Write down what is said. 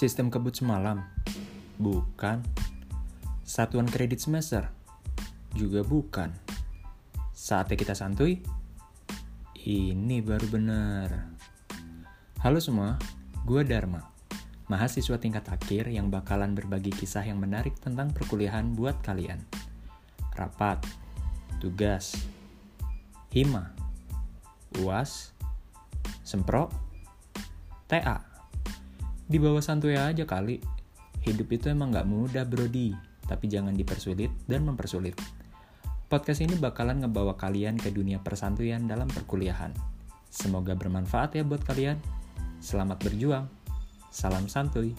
Sistem kebut semalam? Bukan. Satuan kredit semester? Juga bukan. Saatnya kita santuy? Ini baru benar. Halo semua, gue Dharma. Mahasiswa tingkat akhir yang bakalan berbagi kisah yang menarik tentang perkuliahan buat kalian. Rapat, tugas, hima, uas, sempro, TA. Di bawah santuy aja kali. Hidup itu emang gak mudah brodi, tapi jangan dipersulit dan mempersulit. Podcast ini bakalan ngebawa kalian ke dunia persantuyan dalam perkuliahan. Semoga bermanfaat ya buat kalian. Selamat berjuang. Salam santuy.